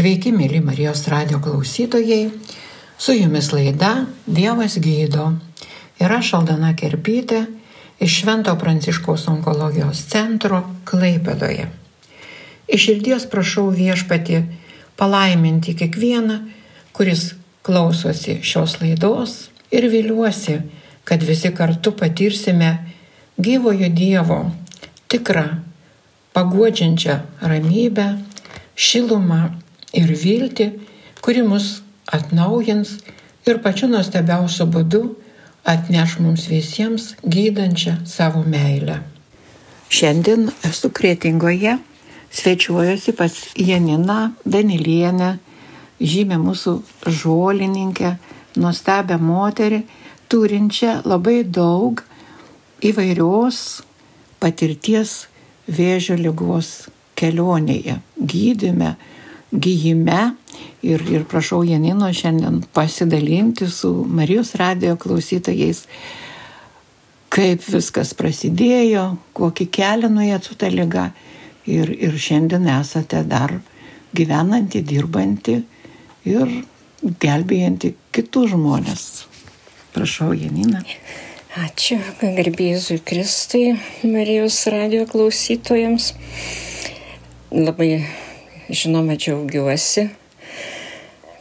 Sveiki, mėly Marijos radio klausytojai. Su jumis laida Dievas gydo. Ir aš Aldana Kerpytė iš Švento Pranciškaus onkologijos centro Klaipedoje. Iš širdies prašau viešpati palaiminti kiekvieną, kuris klausosi šios laidos ir viliuosi, kad visi kartu patirsime gyvojo Dievo tikrą, paguodžiančią ramybę, šilumą ir viltį, kuri mus atnaujins ir pačiu nuostabiausiu būdu atneš mums visiems gydančią savo meilę. Šiandien esu Kretingoje, svečiuojuosi pas Janiną Danilienę, žymę mūsų žolininkę, nuostabią moterį, turinčią labai daug įvairios patirties vėžio lygos kelionėje, gydime, gyjime ir, ir prašau Janino šiandien pasidalinti su Marijos radio klausytojais, kaip viskas prasidėjo, kokį kelią nuėjo su ta lyga ir, ir šiandien esate dar gyvenanti, dirbanti ir gelbėjanti kitus žmonės. Prašau, Janina. Ačiū, garbėzui Kristui, Marijos radio klausytojams. Labai, žinoma, džiaugiuosi,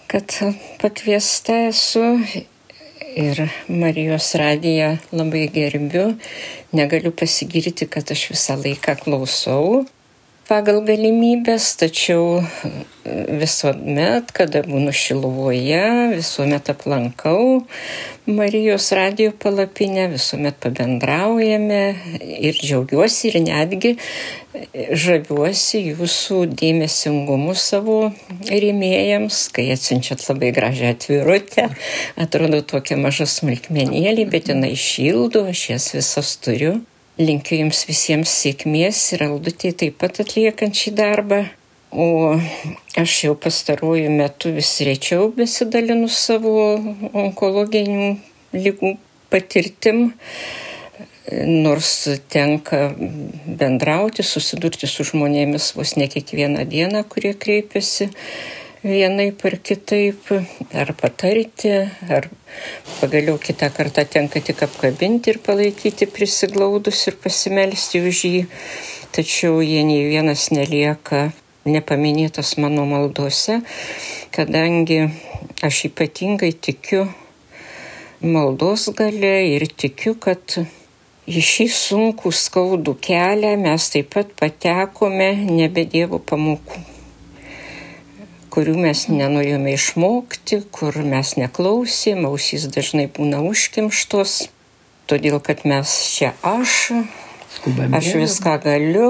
kad pakviesta esu ir Marijos radiją labai gerbiu. Negaliu pasigirti, kad aš visą laiką klausau pagal galimybės, tačiau visuomet, kada būnu Šiluvoje, visuomet aplankau Marijos radio palapinę, visuomet pabendraujame ir džiaugiuosi ir netgi žaviuosi jūsų dėmesingumu savo rėmėjams, kai atsiunčiat labai gražią atvirutę, atrodo tokia maža smulkmenėlė, bet jinai šildo, aš jas visas turiu. Linkiu jums visiems sėkmės ir audutė taip pat atliekant šį darbą. O aš jau pastaruoju metu vis rečiau besidalinu savo onkologinių lygų patirtim, nors tenka bendrauti, susidurti su žmonėmis vos ne kiekvieną dieną, kurie kreipiasi vienai par kitaip, ar patarti, ar pagaliau kitą kartą tenka tik apkabinti ir palaikyti prisiglaudus ir pasimelsti už jį, tačiau jie nei vienas nelieka nepaminėtas mano maldose, kadangi aš ypatingai tikiu maldos gale ir tikiu, kad į šį sunkų skaudų kelią mes taip pat patekome nebe Dievo pamokų kurių mes nenorėjome išmokti, kur mes neklausėm, ausys dažnai būna užkimštos, todėl kad mes čia aš, Skubame. aš viską galiu,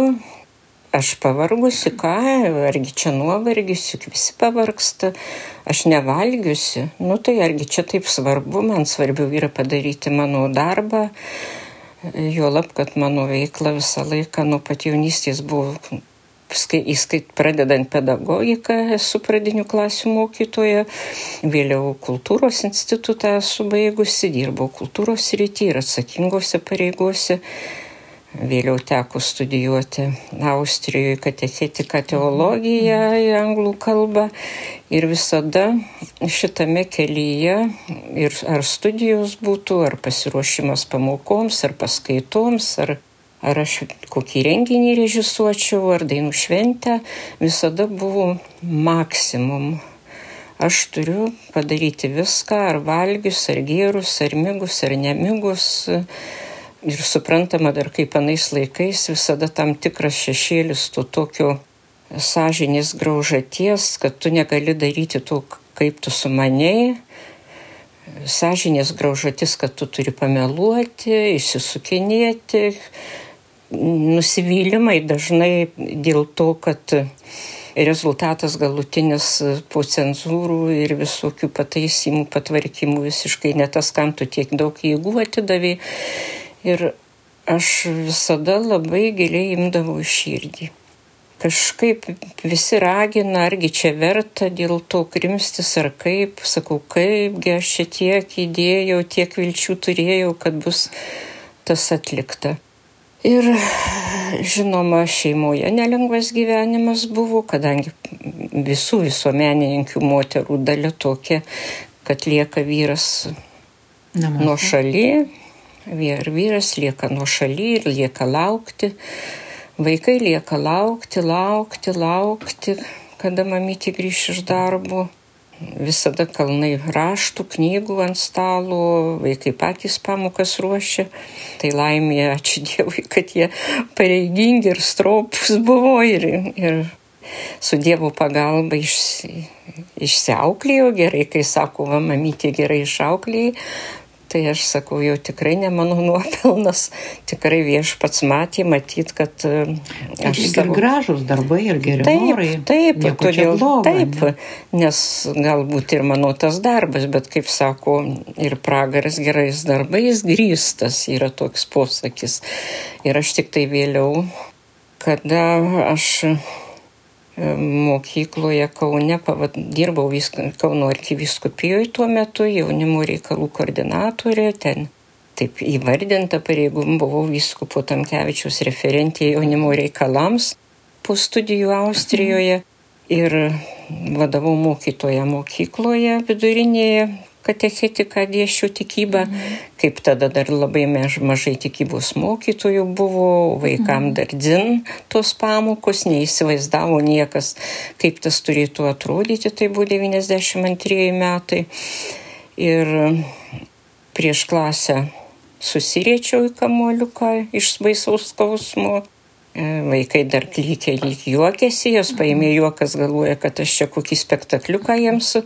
aš pavargusiu, ką, argi čia nuovargis, juk visi pavargsta, aš nevalgiusi, nu tai argi čia taip svarbu, man svarbiau yra padaryti mano darbą, juolab, kad mano veikla visą laiką nuo pat jaunystės buvo įskait pradedant pedagogiką, esu pradinių klasių mokytoja, vėliau kultūros institutą esu baigusi, dirbau kultūros rytį ir atsakingose pareigose. Vėliau teko studijuoti Austrijoje katechetiką teologiją į anglų kalbą ir visada šitame kelyje ir ar studijos būtų, ar pasiruošimas pamokoms, ar paskaitoms, ar ar aš kokį renginį režisuočiau, ar dainų šventę, visada buvo maksimum. Aš turiu padaryti viską, ar valgius, ar gėrus, ar mygus, ar nemigus. Ir suprantama, dar kaip anais laikais visada tam tikras šešėlis to tokio sąžinės graužaties, kad tu negali daryti to, kaip tu sumanėjai. Sąžinės graužatis, kad tu turi pameluoti, išsisukinėti, nusivylimai dažnai dėl to, kad rezultatas galutinis po cenzūrų ir visokių pataisimų, patvarkymų visiškai ne tas, kam tu tiek daug jėgų atidavai. Ir aš visada labai giliai imdavau širdį. Kažkaip visi ragina, argi čia verta dėl to krimstis ar kaip, sakau, kaipgi aš čia tiek įdėjau, tiek vilčių turėjau, kad bus tas atlikta. Ir žinoma, šeimoje nelengvas gyvenimas buvo, kadangi visų visuomenininkių moterų dalia tokia, kad lieka vyras Namuose. nuo šaly, ir vyras lieka nuo šaly ir lieka laukti. Vaikai lieka laukti, laukti, laukti, kada mamytė grįš iš darbo visada kalnai raštų, knygų ant stalo, vaikai patys pamokas ruošia. Tai laimė, ačiū Dievui, kad jie pareigingi ir stropus buvo ir, ir su Dievo pagalba iš, išsiauklėjo gerai, kai sako, va, mamytė gerai išauklėjai, Tai aš sakau, jau tikrai ne mano nuopelnas, tikrai viešpats matė, matyt, kad e, aš... Ir savo... gražus darbai, ir geri taip, norai. Taip, todėl blogo, taip, ne? nes galbūt ir mano tas darbas, bet kaip sako, ir pragaras gerais darbais grįstas yra toks posakis. Ir aš tik tai vėliau, kada aš mokykloje Kaune, pavad, dirbau vis, Kauno arkiviskupijoje tuo metu, jaunimo reikalų koordinatorė, ten taip įvardinta pareigum buvau viskupo Tamkevičius referentė jaunimo reikalams po studijų Austrijoje ir vadovau mokytoje mokykloje vidurinėje katechetiką dėšiu tikybą, mhm. kaip tada dar labai mažai tikybos mokytojų buvo, vaikam mhm. dar dzin tos pamokos, neįsivaizdavo niekas, kaip tas turėtų atrodyti, tai buvo 92 metai. Ir prieš klasę susiriečiau į kamuoliuką iš baisaus skausmo vaikai dar klykė lyg juokėsi, jos paėmė juokas, galvoja, kad aš čia kokį spektakliuką jiems su,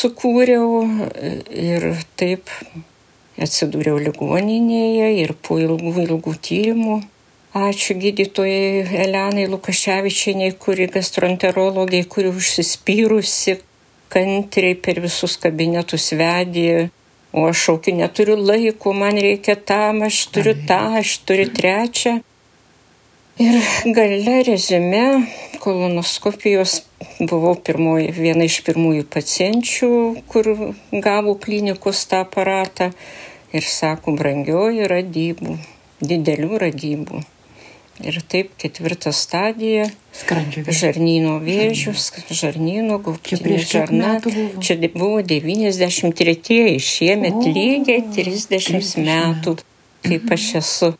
sukūriau ir taip atsidūriau ligoninėje ir po ilgų, ilgų tyrimų. Ačiū gydytojai Elenai Lukaševičianiai, kuri gastroenterologiai, kuri užsispyrusi kantriai per visus kabinetus vedė. O aš šaukiu, neturiu laiko, man reikia tam, aš turiu tą, aš turiu trečią. Ir gale rezime kolonoskopijos buvau pirmoji, viena iš pirmųjų pacienčių, kur gavo klinikos tą aparatą ir sako, brangioji radybų, didelių radybų. Ir taip ketvirta stadija. Skrandžio vėžio. Žarnyno vėžius, žarnyno gaubtinė žarna. Buvo? Čia buvo 93, šiemet o, lygiai 30, 30 metų, kaip aš esu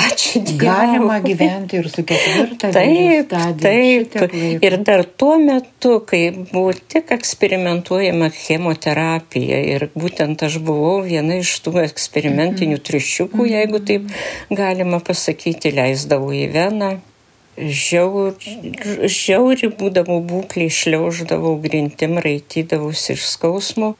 Ačiū Dievui. Galima gyventi ir su ketvirta. Taip, taip. Ir dar tuo metu, kai buvo tik eksperimentuojama chemoterapija ir būtent aš buvau viena iš tų eksperimentinių mhm. triušiukų, jeigu taip galima pasakyti, leisdavau į veną. Žiauri, žiauri būdavau būklį, šliauždavau grintim, raitydavausi iš skausmo.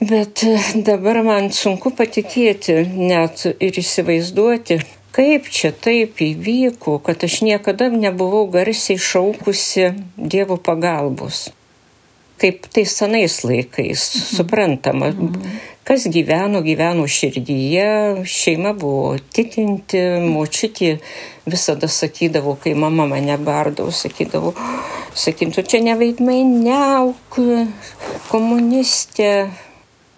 Bet dabar man sunku patikėti net ir įsivaizduoti, kaip čia taip įvyko, kad aš niekada nebuvau garsiai šaukusi Dievo pagalbos. Kaip tai senais laikais, mhm. suprantama, mhm. kas gyveno, gyveno širdyje, šeima buvo tikinti, močiutė visada sakydavo, kai mama mane bardavo, sakydavo, sakytų, čia neveidmainiauk, komunistė,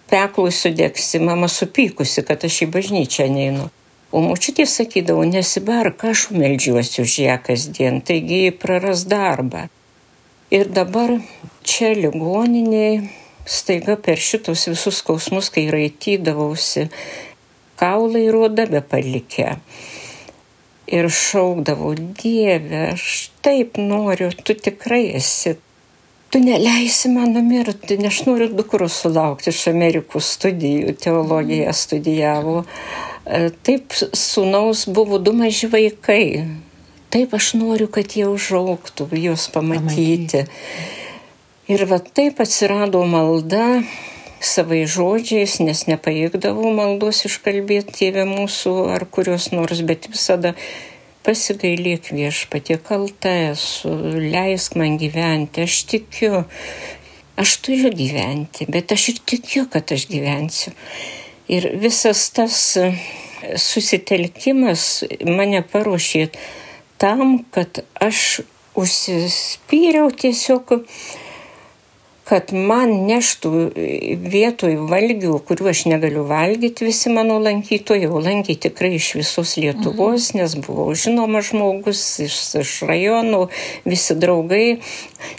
peklui sudegsi, mama supykusi, kad aš į bažnyčią neinu. O močiutė sakydavo, nesibark, aš melžiuosi už ją kasdien, taigi praras darbą. Ir dabar čia ligoniniai staiga per šitos visus skausmus, kai raitydavausi, kaulai roda be palikę. Ir šaukdavau, Dieve, aš taip noriu, tu tikrai esi. Tu neleisi man numirti, nes aš noriu dukros sulaukti iš Amerikos studijų, teologiją studijavo. E, taip, sunaus buvo du maži vaikai. Taip aš noriu, kad jie užauktų, juos pamatyti. pamatyti. Ir va taip atsirado malda savai žodžiais, nes nepajėgdavau maldos iškalbėti tėvę mūsų ar kurios nors, bet visada pasigailėk viešpatie kalta esu, leisk man gyventi, aš tikiu, aš turiu gyventi, bet aš ir tikiu, kad aš gyvensiu. Ir visas tas e, susitelkimas mane paruošė tam, kad aš užsispyriau tiesiog kad man neštų vietoj valgių, kuriuo aš negaliu valgyti, visi mano lankytojai, o lankė tikrai iš visos Lietuvos, mhm. nes buvau žinomas žmogus iš, iš rajonų, visi draugai,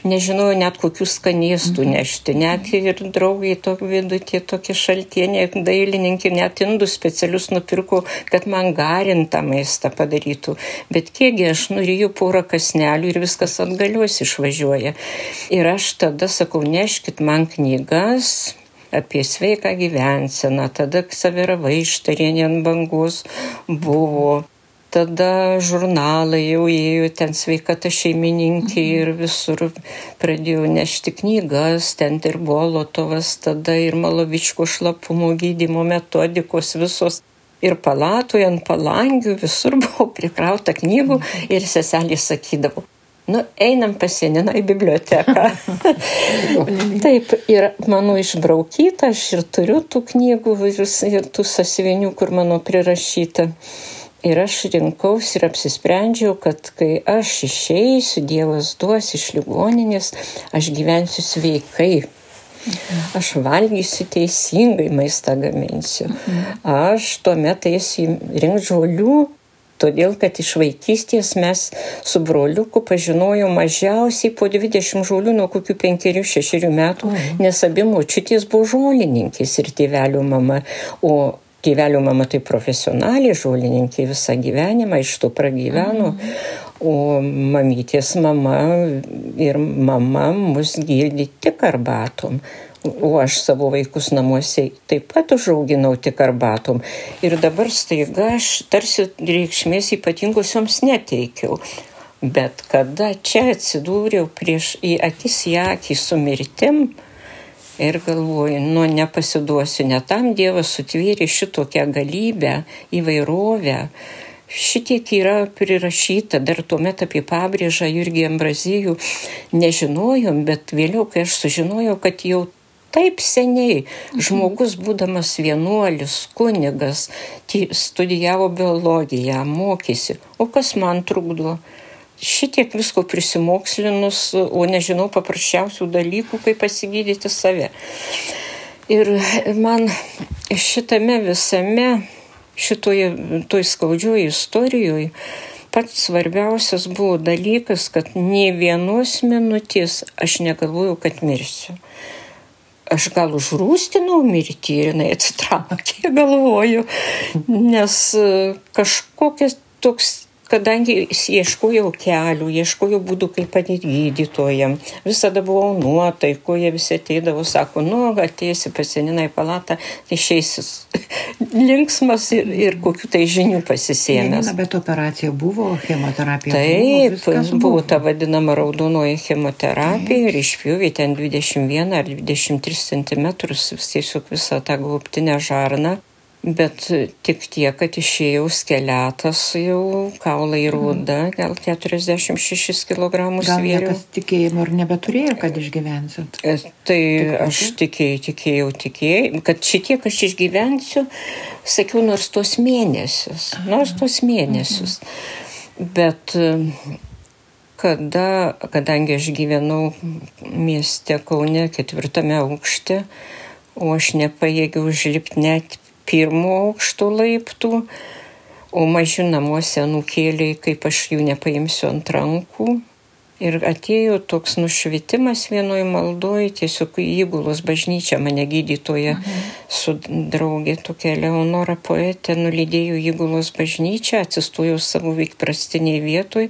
nežinojau net kokių skanėstų mhm. nešti, net ir draugai to vidutė tokie šaltieniai, dailininkai, net indų specialius nupirko, kad man garintą maistą padarytų, bet kiekgi aš nurijau porą kasnelių ir viskas atgalios išvažiuoja. Ir aš tada sakau, neškit man knygas apie sveiką gyvenseną, tada Ksavera Vaištarienė ant bangus buvo, tada žurnalai jau ėjo ten sveikata šeimininkė ir visur pradėjau nešti knygas, ten ir Bolotovas, tada ir Malovičko šlapumo gydymo metodikos visos. Ir palatoje ant palangių visur buvo prikrauta knygų ir seselė sakydavo, Nu, einam pas Janiną į biblioteką. Taip, ir mano išbraukyta, aš ir turiu tų knygų ir tų sasivinių, kur mano prirašyta. Ir aš rinkausi ir apsisprendžiau, kad kai aš išeisiu, Dievas duos iš ligoninės, aš gyvensiu sveikai. Aš valgysiu teisingai maistą gaminsiu. Aš tuomet eisiu rinkti žolių Todėl, kad iš vaikystės mes su broliuku pažinojom mažiausiai po 20 žolių nuo kokių 5-6 metų, nes abi močiutės buvo žolininkės ir tėvelio mama. O tėvelio mama tai profesionaliai žolininkė visą gyvenimą, iš to pragyveno. Mhm. O mamytės mama ir mama mus girdi tik arbatom o aš savo vaikus namuose taip pat užauginau tik arbatom. Ir dabar staiga aš tarsi reikšmės ypatingos joms neteikiau. Bet kada čia atsidūriau prieš į akis į akį su mirtim ir galvoju, nu nepasiduosiu, net tam Dievas sutvėrė šitokią galybę, įvairovę. Šitiek yra prirašyta, dar tuomet apie pabrėžą Jurgį Ambrazijų nežinojom, bet vėliau, kai aš sužinojau, kad jau taip seniai žmogus, būdamas vienuolis, kunigas, studijavo biologiją, mokėsi. O kas man trukdo? Šitiek visko prisimokslinus, o nežinau paprasčiausių dalykų, kaip pasigydyti save. Ir man šitame visame, šitoje toj skaudžioje istorijoje, pats svarbiausias buvo dalykas, kad ne vienos minutės aš negalvojau, kad mirsiu aš gal užrūstinau mirtį ir jinai atsitraukė, galvoju, nes e, kažkokias toks kadangi ieškojau kelių, ieškojau būdų, kaip padėti gydytojam, visada buvau nuotaikoje, visi ateidavo, sako, nu, ateisi pasieninai palatą, tai išeisis linksmas ir, ir kokiu tai žinių pasisėmęs. Na, bet operacija buvo, chemoterapija. Taip, buvo, buvo ta vadinama raudonoji chemoterapija mhm. ir išpjūvė ten 21 ar 23 cm, tiesiog visą tą gaubtinę žarną. Bet tik tiek, kad išėjau skeletas jau kaulai rūda, gal 46 kg svėriau. Gal tikėjimo ir nebeturėjo, kad išgyvensit? E, tai tik aš tikėjau, tikėjau, tikėjau, kad šitiek aš išgyvensiu, sakiau, nors tos mėnesius, nors tos mėnesius. Bet kada, kadangi aš gyvenau mieste Kaune ketvirtame aukšte, o aš nepajėgiau užlipti net pirmo aukšto laiptų, o maži namuose nukėlė, kaip aš jų nepaimsiu ant rankų. Ir atėjo toks nušvitimas vienoje maldoje, tiesiog įgulos bažnyčia mane gydytoja mhm. su draugė tokia Leonora poetė nulydėjo įgulos bažnyčią, atsistojau savo veikprastiniai vietoj,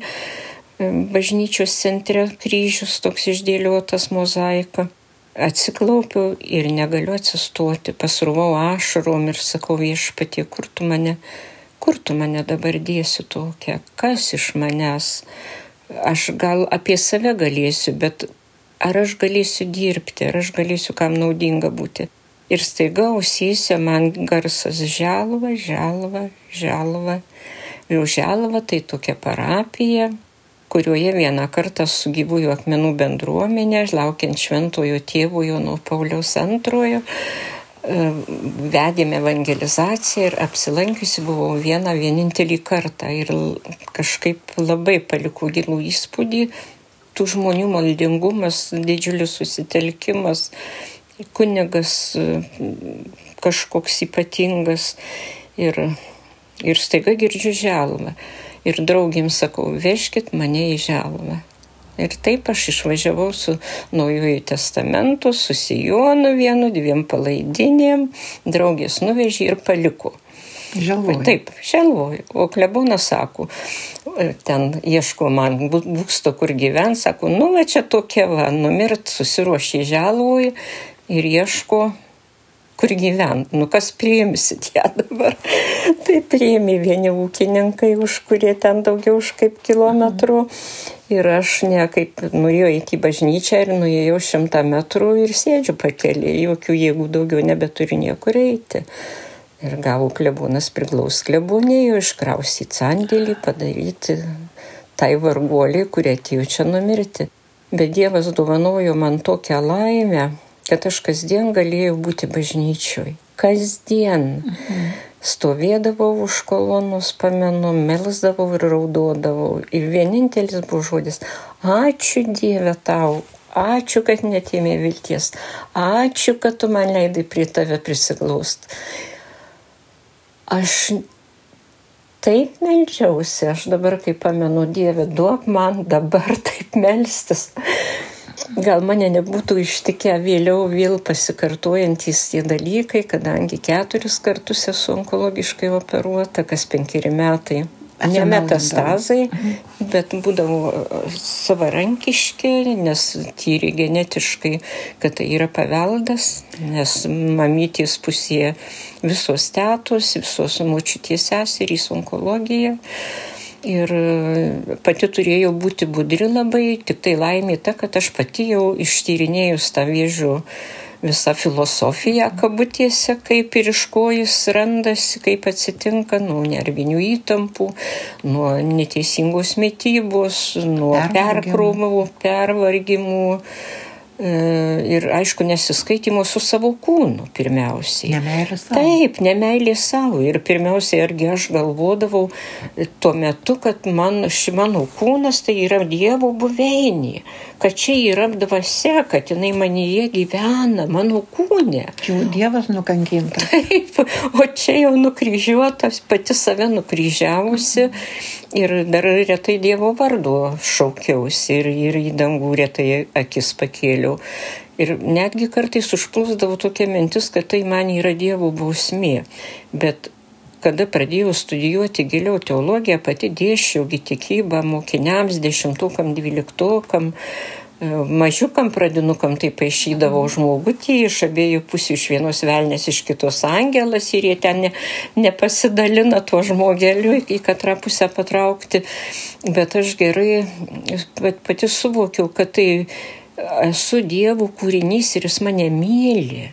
bažnyčios centre kryžius toks išdėliotas mozaika. Atsiklaupiau ir negaliu atsistoti, pasruvau ašarom ir sakau viešpatie, kur tu mane, kur tu mane dabar dėsi tokia, kas iš manęs. Aš gal apie save galėsiu, bet ar aš galėsiu dirbti, ar aš galėsiu kam naudinga būti. Ir staiga ausyse man garsas želva, želva, želva. Jau želva tai tokia parapija, kurioje vieną kartą su gyvųjų akmenų bendruomenė, laukiant šventojo tėvo Jono Pauliaus antrojo, e, vedėme evangelizaciją ir apsilankiusi buvau vieną vienintelį kartą ir kažkaip labai paliko gilų įspūdį, tų žmonių maldingumas, didžiulis susitelkimas, kunigas kažkoks ypatingas ir, ir staiga girdžiu želumą. Ir draugiam sakau, vežkit mane į želumą. Ir taip aš išvažiavau su Naujųjų testamentu, su Sijonu vienu, dviem palaidinėm, draugės nuvežė ir paliko. Želvoju. Taip, želvoju. O klebonas sako, ten ieško man būsto, kur gyvent, sako, nu, va čia tokia va, numirt, susiruošė želvoju ir ieško kur gyvent, nu kas priimsit ją dabar. tai priimi vieni ūkininkai, už kurie ten daugiau už kaip kilometrų. Ir aš ne kaip nuėjau iki bažnyčią ir nuėjau šimtą metrų ir sėdžiu pakelį, jokių jėgų daugiau nebeturiu niekur eiti. Ir gavau klebūnas priglaus klebūnėjo, iškrausyti sandėlį, padaryti tai varguoliai, kurie atėjo čia numirti. Bet Dievas dovanojo man tokią laimę, kad aš kasdien galėjau būti bažnyčioj. Kasdien. Mhm. Stovėdavau už kolonus, pamenu, melsdavau ir raudodavau. Ir vienintelis buvo žodis - ačiū Dieve tau, ačiū, kad netėmė vilties, ačiū, kad tu man leidai prie tave prisiglaust. Aš taip melžiausi, aš dabar, kai pamenu, Dieve, duok man dabar taip melstis gal mane nebūtų ištikę vėliau vėl pasikartojantys tie dalykai, kadangi keturis kartus esu onkologiškai operuota, kas penkeri metai. Ne metastazai, bet būdavo e, savarankiški, nes tyri genetiškai, kad tai yra paveldas, nes mamytės pusėje visos tėtos, visos močiutės seserys onkologija. Ir e, pati turėjau būti budri labai, tik tai laimė ta, kad aš pati jau ištyrinėjus tą vėžių visą filosofiją kabutėse, kaip ir iš ko jis randasi, kaip atsitinka nuo nervinių įtampų, nuo neteisingos mytybos, nuo perkrūmų, pervargimų E, ir aišku, nesiskaitimo su savo kūnu pirmiausiai. Nemailė savo. Taip, nemailė savo. Ir pirmiausiai, argi aš galvodavau tuo metu, kad man, ši mano kūnas tai yra Dievo buveinė, kad čia yra dvasia, kad jinai manyje gyvena, mano kūne. Jau Dievas nukankintas. Taip, o čia jau nukryžiuotas, pati save nukryžiavusi ir dar retai Dievo vardu šaukiausi ir, ir į dangų retai akis pakėliau keliu. Ir netgi kartais užplūsdavo tokia mintis, kad tai man yra Dievo bausmė. Bet kada pradėjau studijuoti giliau teologiją, pati dėšiaugi tikybą mokiniams, dešimtukam, dvyliktokam, e, mažiukam pradinukam tai paaišydavo žmogutį iš abiejų pusių, iš vienos velnės, iš kitos angelas ir jie ten ne, nepasidalina tuo žmogeliu į katrą pusę patraukti. Bet aš gerai pati suvokiau, kad tai esu Dievo kūrinys ir jis mane myli.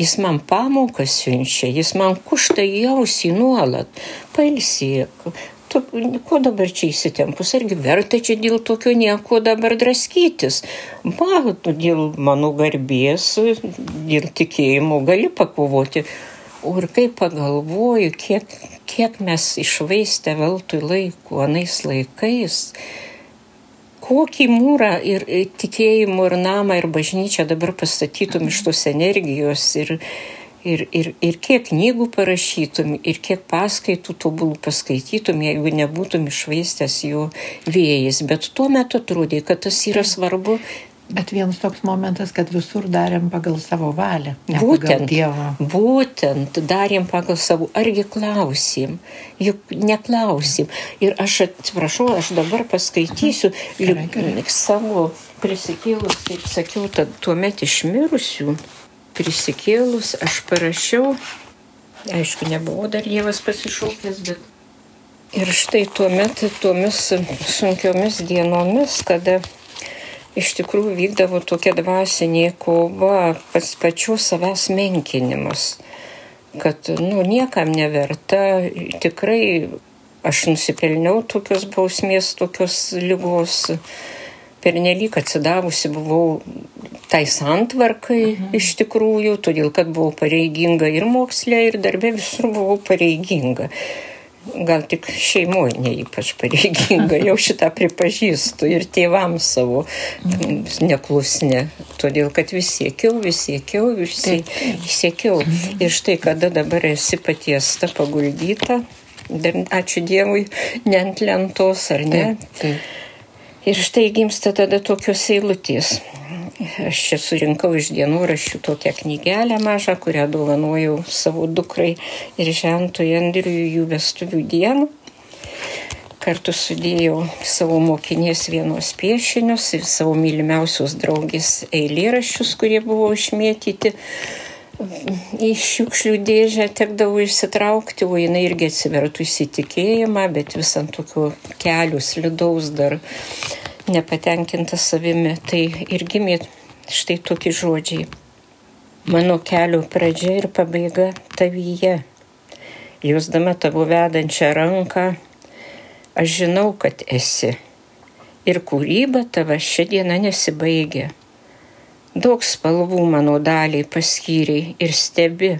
Jis man pamokas siunčia, jis man kušta jausį nuolat. Pailsėk. Tu, ko dabar čia įsitempus, argi verta čia dėl tokio nieko dabar draskytis? Tu dėl mano garbės, dėl tikėjimo gali pakovoti. O ir kai pagalvoju, kiek, kiek mes išvaistę veltui laiko, anais laikais, kokį mūrą ir tikėjimo ir namą ir bažnyčią dabar pastatytum iš tos energijos ir, ir, ir, ir kiek knygų parašytum, ir kiek paskaitų tobulų paskaitytum, jeigu nebūtum išvaistęs jų vėjais. Bet tuo metu atrodė, kad tas yra svarbu Bet vienas toks momentas, kad visur darėm pagal savo valią. Būtent Dievo. Būtent darėm pagal savo. Argi klausim? Juk neklausim. Ir aš atsiprašau, aš dabar paskaitysiu gerai, gerai. savo prisikėlus, kaip sakiau, tuomet išmirusių prisikėlus aš parašiau, aišku, nebuvo dar Dievas pasišaukęs, bet. Ir štai tuomet, tuomis sunkiomis dienomis, kada iš tikrųjų vykdavo tokia dvasinė kova, pats pačių savęs menkinimas, kad, nu, niekam neverta, tikrai aš nusipelniau tokios bausmės, tokios lygos, pernelyg atsidavusi buvau tai santvarkai mhm. iš tikrųjų, todėl kad buvau pareiginga ir moksle, ir darbė visur buvau pareiginga. Gal tik šeimoje ne ypač pareiginga, jau šitą pripažįstu ir tėvams savo neklusne, todėl kad vis siekiau, vis siekiau, vis siekiau. Ir štai kada dabar esi patiesta, paguldyta, dar ačiū Dievui, ne ant lentos ar ne. Taip, taip. Ir štai gimsta tada tokios eilutės. Aš čia surinkau iš dienoraščių tokią knygelę mažą, kurią dovanojau savo dukrai ir žentui Andriui jų vestuvių dienų. Kartu sudėjau savo mokinės vienos piešinius ir savo mylimiausios draugės eilėraščius, kurie buvo išmėtyti į šiukšlių dėžę tekdavo išsitraukti, o jinai irgi atsivertų įsitikėjimą, bet vis ant tokių kelių slidaus dar nepatenkinta savimi, tai ir gimė štai tokie žodžiai. Mano kelio pradžia ir pabaiga tavyje. Jausdama tavo vedančią ranką, aš žinau, kad esi. Ir kūryba tava šią dieną nesibaigia. Daug spalvų mano daliai paskyriai ir stebi,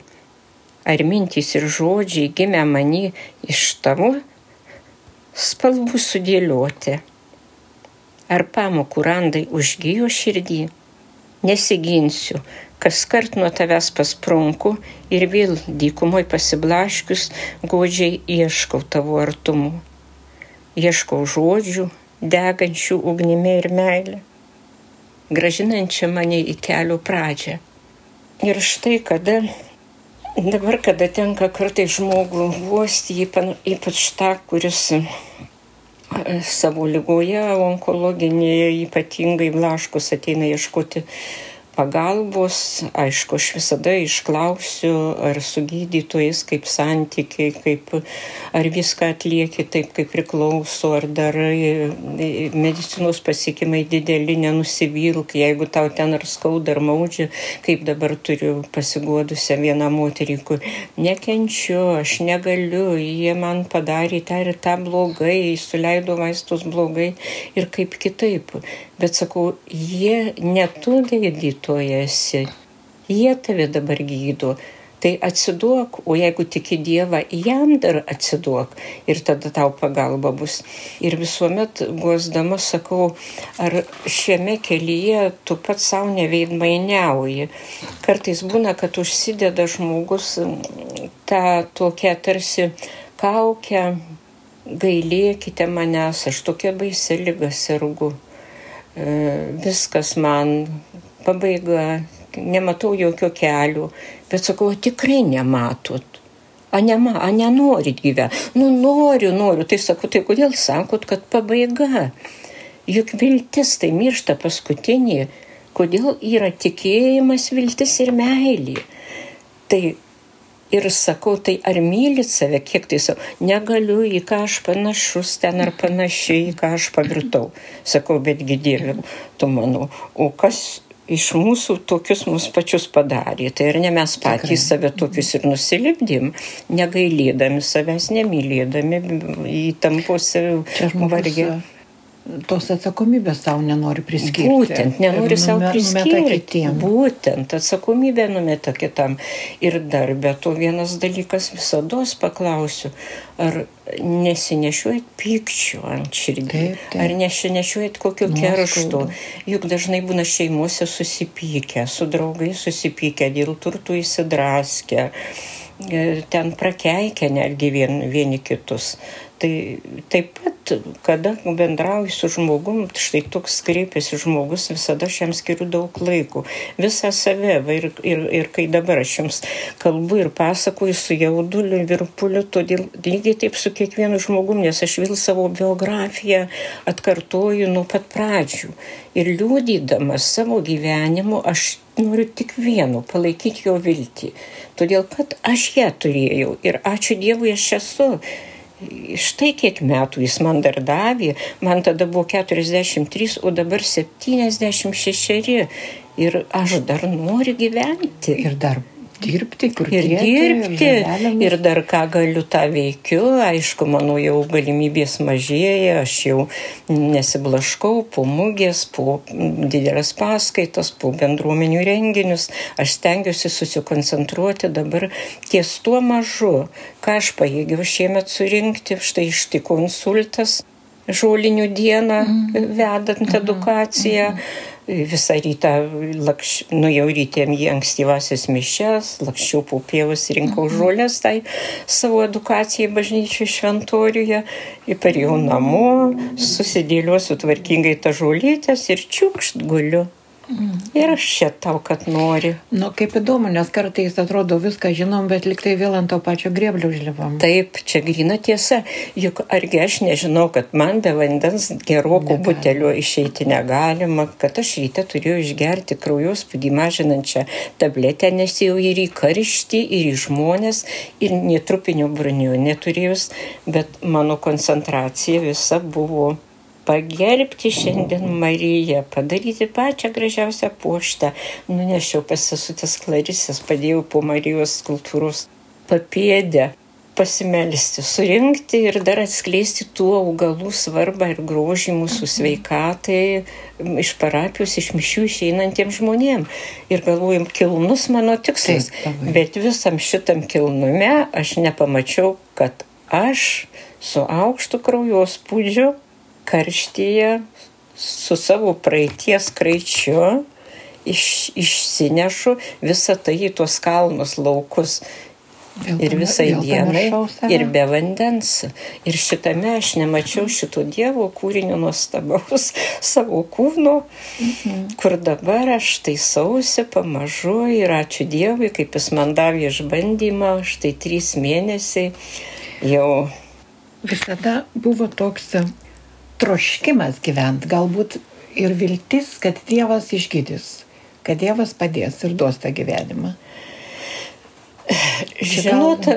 ar mintys ir žodžiai gimė mani iš tavo spalvų sudėlioti ar pamokų randai užgyjo širdį. Nesiginsiu, kas kart nuo tavęs pasprunku ir vėl dykumoj pasiblaškius godžiai ieškau tavo artumų. Ieškau žodžių, degančių ugnimi ir meilė, gražinančią mane į kelio pradžią. Ir štai kada, dabar kada tenka kartai žmogų guosti, ypač tą, kuris savo lygoje onkologinėje ypatingai blaškus ateina ieškoti pagalbos, aišku, aš visada išklausiu, ar su gydytojais kaip santykiai, kaip, ar viską atlieki taip, kaip priklauso, ar darai medicinos pasiekimai dideli, nenusivilk, jeigu tau ten ar skauda, ar maudžia, kaip dabar turiu pasiguodusią vieną moterį, kur nekenčiu, aš negaliu, jie man padarė tą ir tą blogai, suleido vaistus blogai ir kaip kitaip. Bet sakau, jie netu gydytoja esi, jie tave dabar gydo. Tai atsiduok, o jeigu tiki Dievą, jam dar atsiduok ir tada tau pagalba bus. Ir visuomet guosdama sakau, ar šiame kelyje tu pats savo neveidmainiauji. Kartais būna, kad užsideda žmogus tą tokią tarsi kaukę, gailėkite manęs, aš tokia baisi lyga sergu. E, viskas man pabaiga, nematau jokio kelio, bet sakau, tikrai nematot. A, nema, a nenorit gyventi. Nu, noriu, noriu. Tai sakau, tai kodėl sakot, kad pabaiga? Juk viltis tai miršta paskutinė. Kodėl yra tikėjimas, viltis ir meilė? Tai ir sakau, tai ar mylit save, kiek tai savo, negaliu, į ką aš panašus ten ar panašiai, į ką aš pavirtau. Sakau, betgi Dieve, tu mano, o kas iš mūsų tokius mus pačius padarė. Tai ir ne mes patys Tikrai. save tokius ir nusilipdėm, negailėdami savęs, nemylėdami, įtampose vargė tos atsakomybės savo nenori priskirti. Būtent, nenori savo priskirti. Būtent, atsakomybę numeta kitam. Ir dar be to vienas dalykas visada paklausiu, ar nesinešiuojat pykčio ant širdį, ar nesinešiuojat kokio keršto. Juk dažnai būna šeimuose susipykę, su draugai susipykę, dėl turtų įsidraskę, e, ten prakeikę netgi vien, vieni kitus. Tai taip pat, kada bendrauju su žmogum, štai toks kreipiasi žmogus, visada aš jam skiriu daug laiko, visą save. Ir, ir, ir kai dabar aš jums kalbu ir pasakoju su jauduliu, virpuliu, todėl lygiai taip su kiekvienu žmogum, nes aš vėl savo biografiją atkartoju nuo pat pradžių. Ir liūdydamas savo gyvenimu, aš noriu tik vieno - palaikyti jo viltį. Todėl, kad aš ją turėjau ir ačiū Dievui aš esu štai kiek metų jis man dar davė, man tada buvo 43, o dabar 76 ir aš dar noriu gyventi. Ir dar dirbti, kur ir dirbti. Ir dar ką galiu tą veikiu. Aišku, mano jau galimybės mažėja, aš jau nesiblaškau po mugės, po didelės paskaitos, po bendruomenių renginius. Aš stengiuosi susikoncentruoti dabar ties tuo mažu, ką aš pajėgiau šiemet surinkti. Štai ištiko insultas žolinių dieną mm. vedant mhm. edukaciją. Mm visą rytą, lakš, nu jau rytėm į ankstyvasis mišes, lakščiau po pievas, rinkau mhm. žolės tai savo edukacijai bažnyčiai šventoriuje, įparėjau namo, susidėliuosiu tvarkingai tą žolytės ir čiukšt guliu. Ir aš čia tau, kad nori. Nu, kaip įdomu, nes kartais atrodo viską žinom, bet liktai vėl ant to pačio grėblio užlipam. Taip, čia grina tiesa. Juk argi aš nežinau, kad man be vandens geroko butelio išeiti negalima, kad aš ryte turėjau išgerti kraujospūdį mažinančią tabletę, nes jau ir į karštį, ir į žmonės, ir netrupinio brunių neturėjus, bet mano koncentracija visa buvo pagerbti šiandien Mariją, padaryti pačią gražiausią puoštą. Nunešiau pasisutęs Klarisės, padėjau po Marijos skultūros papėdę pasimelsti, surinkti ir dar atskleisti tų augalų svarbą ir grožį mūsų sveikatai iš parapijos, iš mišių išeinantiems žmonėms. Ir galvojam, kilnus mano tikslas. Taip, bet visam šitam kilnume aš nepamačiau, kad aš su aukštu kraujospūdžiu karštyje su savo praeities kraičiu iš, išsinešu visą tai į tuos kalnus laukus. Vėl ir visai dienai, ir be vandens. Ir šitame aš nemačiau šito Dievo kūrinio nuostabaus savo kūno, mhm. kur dabar aš taisausi pamažu ir ačiū Dievui, kaip jis man davė išbandymą, štai trys mėnesiai jau. Visada buvo toks troškimas gyventi, galbūt ir viltis, kad Dievas išgydys, kad Dievas padės ir duos tą gyvenimą. Žinot,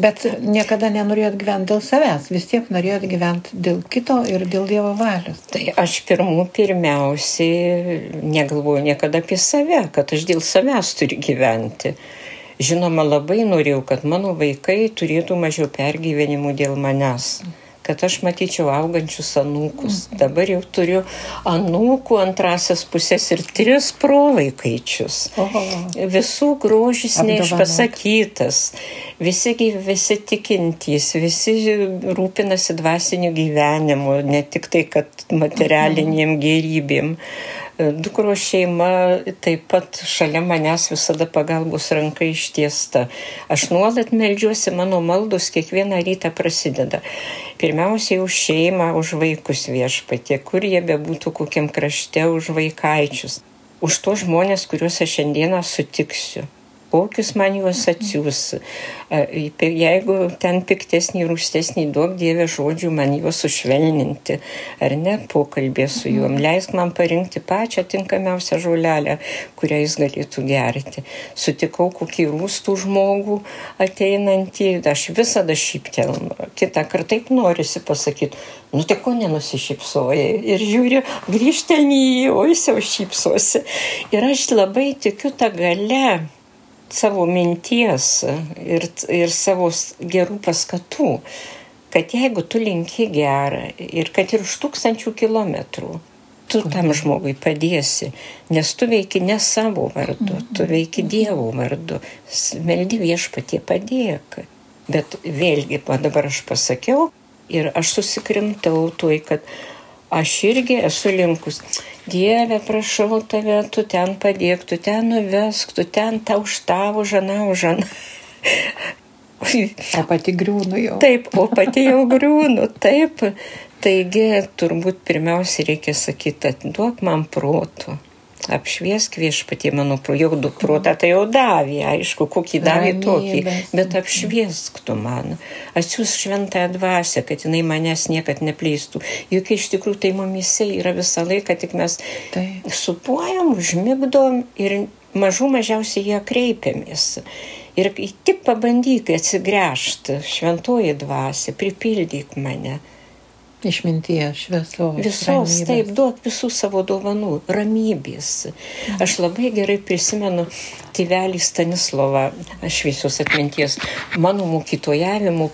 bet niekada nenorėjot gyventi dėl savęs, vis tiek norėjot gyventi dėl kito ir dėl Dievo valios. Tai aš pirmų pirmiausiai negalvoju niekada apie save, kad aš dėl savęs turiu gyventi. Žinoma, labai norėjau, kad mano vaikai turėtų mažiau pergyvenimų dėl manęs. Mm kad aš matyčiau augančius anūkus. Mhm. Dabar jau turiu anūkų antrasias pusės ir tris provaikaičius. Oho. Visų grožis neišpasakytas. Visi, visi tikintys, visi rūpinasi dvasiniu gyvenimu, ne tik tai, kad materialiniam gerybėm. Dukro šeima taip pat šalia manęs visada pagalbos ranka ištiesta. Aš nuolat melžiuosi, mano maldos kiekvieną rytą prasideda. Pirmiausiai už šeimą, už vaikus viešpatie, kur jie bebūtų kokiam krašte, už vaikaičius. Už tos žmonės, kuriuos aš šiandieną sutiksiu kokius man juos atsiūs. Jeigu ten piktesnį, rūstesnį duok Dievę žodžių, man juos sušvelninti, ar ne, pokalbė su juom. Leisk man parinkti pačią tinkamiausią žolelę, kurią jis galėtų gerti. Sutikau kokį rūstų žmogų ateinantį, aš visada šyptelnu. Kitą kartą taip norisi pasakyti, nu tai ko nenusišypsoji. Ir žiūriu, grįžtelni į jį, o jis jau šypsosi. Ir aš labai tikiu tą galę savo minties ir, ir savo gerų paskatų, kad jeigu tu linki gerą ir kad ir už tūkstančių kilometrų, tu tam žmogui padėsi, nes tu veiki ne savo vardu, tu veiki Dievo vardu, meldi viešpatie padėk. Bet vėlgi, dabar aš pasakiau ir aš susikrimtau tuoj, kad aš irgi esu linkus Dieve, prašau tave, tu ten padėk, tu ten nuvesk, tu ten tau štavo žana užana. O pati griūnu jau. Taip, o pati jau griūnu, taip. Taigi, turbūt pirmiausia reikia sakyti, duok man protų apšviesk viešpatie mano jau du protą, tai jau davė, aišku, kokį davė tokį, bet apšviesk tu man, atsiūs šventąją dvasę, kad jinai manęs niekad nepleistų. Juk iš tikrųjų tai mumise yra visą laiką, tik mes tai. supuojam, užmigdom ir mažų mažiausiai ją kreipiamės. Ir tik pabandyk atsigręžti šventoji dvasia, pripildyk mane Išminties, šviesos. Visos, ramybės. taip, duok visų savo dovanų, ramybės. Mhm. Aš labai gerai prisimenu, tėvelį Stanislovą, šviesios atminties, mano mokytojavimo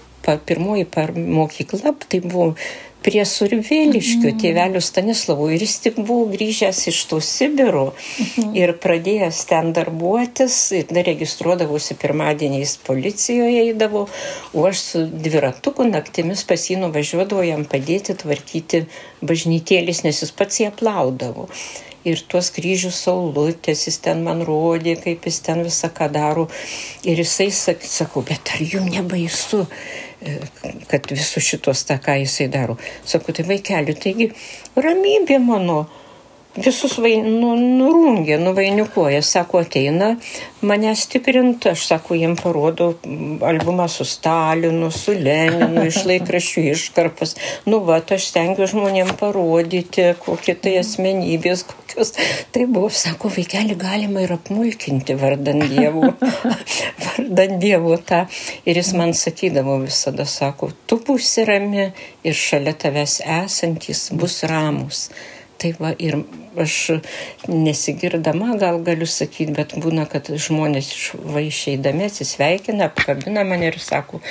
pirmoji mokykla, tai buvo prie Survėliškių mm. tėvelių Stanislavų ir jis tik buvo grįžęs iš to Sibiro mm. ir pradėjęs ten darbuotis, dar registruodavosi pirmadieniais policijoje eidavo, o aš su dviratuku naktimis pas jį nuvažiuodavau jam padėti tvarkyti bažnytėlis, nes jis pats jį aplaudavo ir tuos kryžių saulutės, jis ten man rodė, kaip jis ten visą ką daro. Ir jisai sakau, bet ar jums nebaisu, kad visus šitos tą, ką jisai daro. Sakau, tai vaikeliu, taigi ramybė mano visus vain, nu, nurungė, nuvainikuoja, sako, ateina mane stiprinti, aš sako, jiem parodo albumą su Stalinu, su Leninu, iš laikraščių iškarpas. Nu, va, aš stengiu žmonėm parodyti, kokie tai asmenybės, kokios. Tai buvo, sako, vaikelį galima ir apmulkinti vardan dievų. vardan dievų tą. Ir jis man sakydavo visada, sako, tu būsi rami ir šalia tavęs esantis bus ramus. Tai va ir aš nesigirdama gal galiu sakyti, bet būna, kad žmonės va išeidami atsisveikina, apkabina mane ir sako,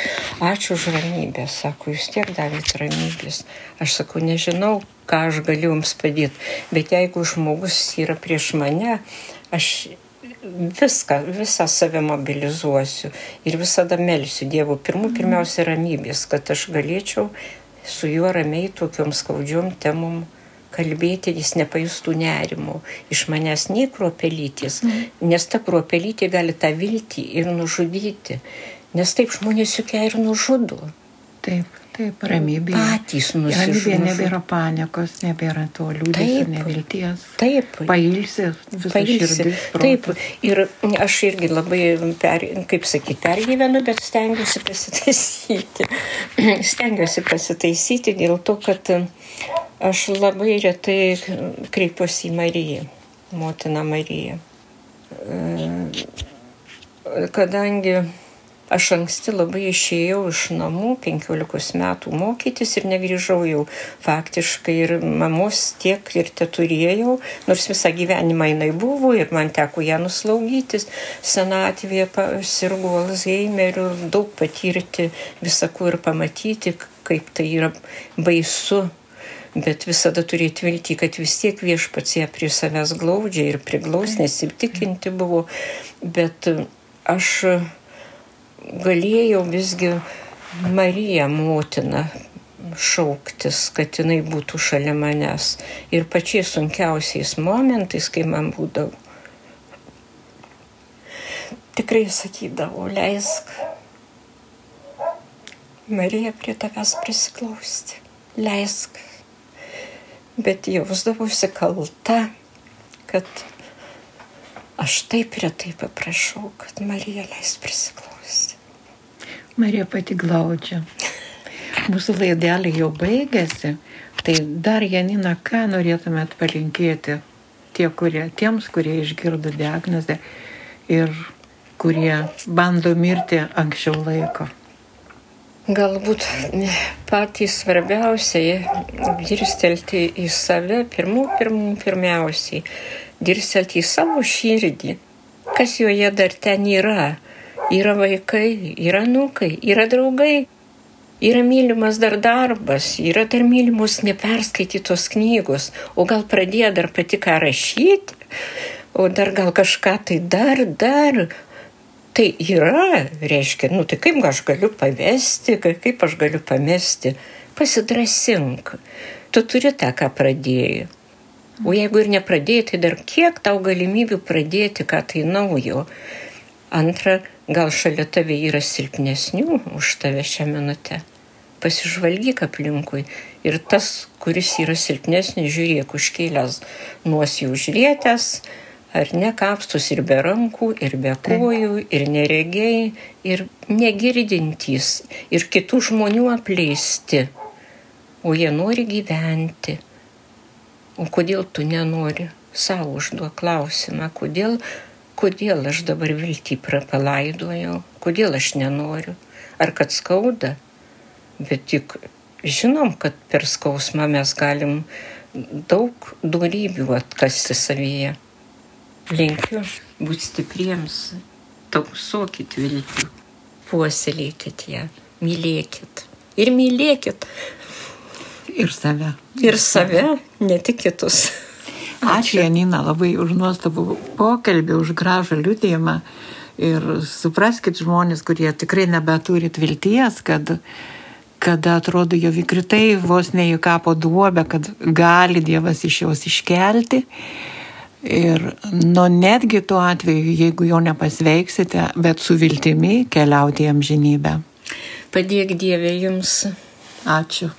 ačiū už ramybę, sako, jūs tiek davėt ramybės. Aš sakau, nežinau, ką aš galiu jums padėti, bet jeigu žmogus yra prieš mane, aš viską, visą save mobilizuosiu ir visada melsiu Dievo pirmų, pirmiausia ramybės, kad aš galėčiau su juo ramiai tokiom skaudžiom temom kalbėti, jis nepajustų nerimo iš manęs nei kruopelytis, mm. nes ta kruopelytė gali tą viltį ir nužudyti, nes taip žmonės juk ją ir nužudo. Taip. Taip, ramybė. Patys nusižudė. Ramybė nebėra paniekos, nebėra to liūdesio, nevilties. Taip. Pailsi, pailsi. Taip. Ir aš irgi labai, per, kaip sakyti, pergyvenu, bet stengiuosi pasitaisyti. stengiuosi pasitaisyti dėl to, kad Aš labai retai kreipiuosi į Mariją, motiną Mariją. Kadangi aš anksti labai išėjau iš namų, 15 metų mokytis ir negrįžau jau faktiškai ir mamos tiek ir te turėjau, nors visą gyvenimą jinai buvo ir man teko ją nuslaugytis, senatvėje sirgo Alzheimeriu, daug patirti visako ir pamatyti, kaip tai yra baisu bet visada turėti viltį, kad vis tiek viešpats ją prie savęs glaudžia ir priglaus, nesitikinti buvo, bet aš galėjau visgi Mariją motiną šauktis, kad jinai būtų šalia manęs ir pačiais sunkiausiais momentais, kai man būdavo. Tikrai sakydavau, leisk Marija prie tavęs prisiklausti, leisk bet jausdavausi kalta, kad aš taip retai paprašau, kad Marija leis prisiklausyti. Marija pati glaudžia. Mūsų laidelė jau baigėsi, tai dar Janina, ką norėtumėt palinkėti tie, kurie, tiems, kurie išgirdo diagnozę ir kurie bando mirti anksčiau laiko. Galbūt patys svarbiausiai dirstelti į save, pirmų, pirmų, pirmiausiai, dirstelti į savo širdį, kas joje dar ten yra. Yra vaikai, yra nukai, yra draugai, yra mylimas dar darbas, yra dar mylimos neperskaitytos knygos, o gal pradėjo dar pati ką rašyti, o dar gal kažką tai dar, dar, tai yra, reiškia, nu tai kaip aš galiu pavesti, kaip aš galiu pamesti, pasidrasink. Tu turi tą, ką pradėjai. O jeigu ir nepradėjai, tai dar kiek tau galimybių pradėti, ką tai naujo. Antra, gal šalia tave yra silpnesnių už tave šią minutę. Pasižvalgyk aplinkui ir tas, kuris yra silpnesnis, žiūrėk užkėlęs nuosi užrietęs, ar ne kapstus ir be rankų, ir be kojų, ir neregiai, ir negirdintys, ir kitų žmonių apleisti, o jie nori gyventi. O kodėl tu nenori? Savo užduok klausimą, kodėl, kodėl aš dabar viltį prapalaidojau, kodėl aš nenoriu, ar kad skauda, bet tik žinom, kad per skausmą mes galim daug darybių atkasti savyje linkiu būti stipriems, tausokit viltį, puoselėkit ją, mylėkit. Ir mylėkit. Ir save. Ir save, ne tik kitus. Ačiū, Janina, labai už nuostabų pokalbį, už gražų liūdėjimą. Ir supraskite žmonės, kurie tikrai nebeturit vilties, kad kada atrodo jau įkritai vos ne į kapo duobę, kad gali Dievas iš jos iškelti. Ir nu netgi tuo atveju, jeigu jo nepasveiksite, bet su viltimi keliauti į amžinybę. Padėk Dievė jums. Ačiū.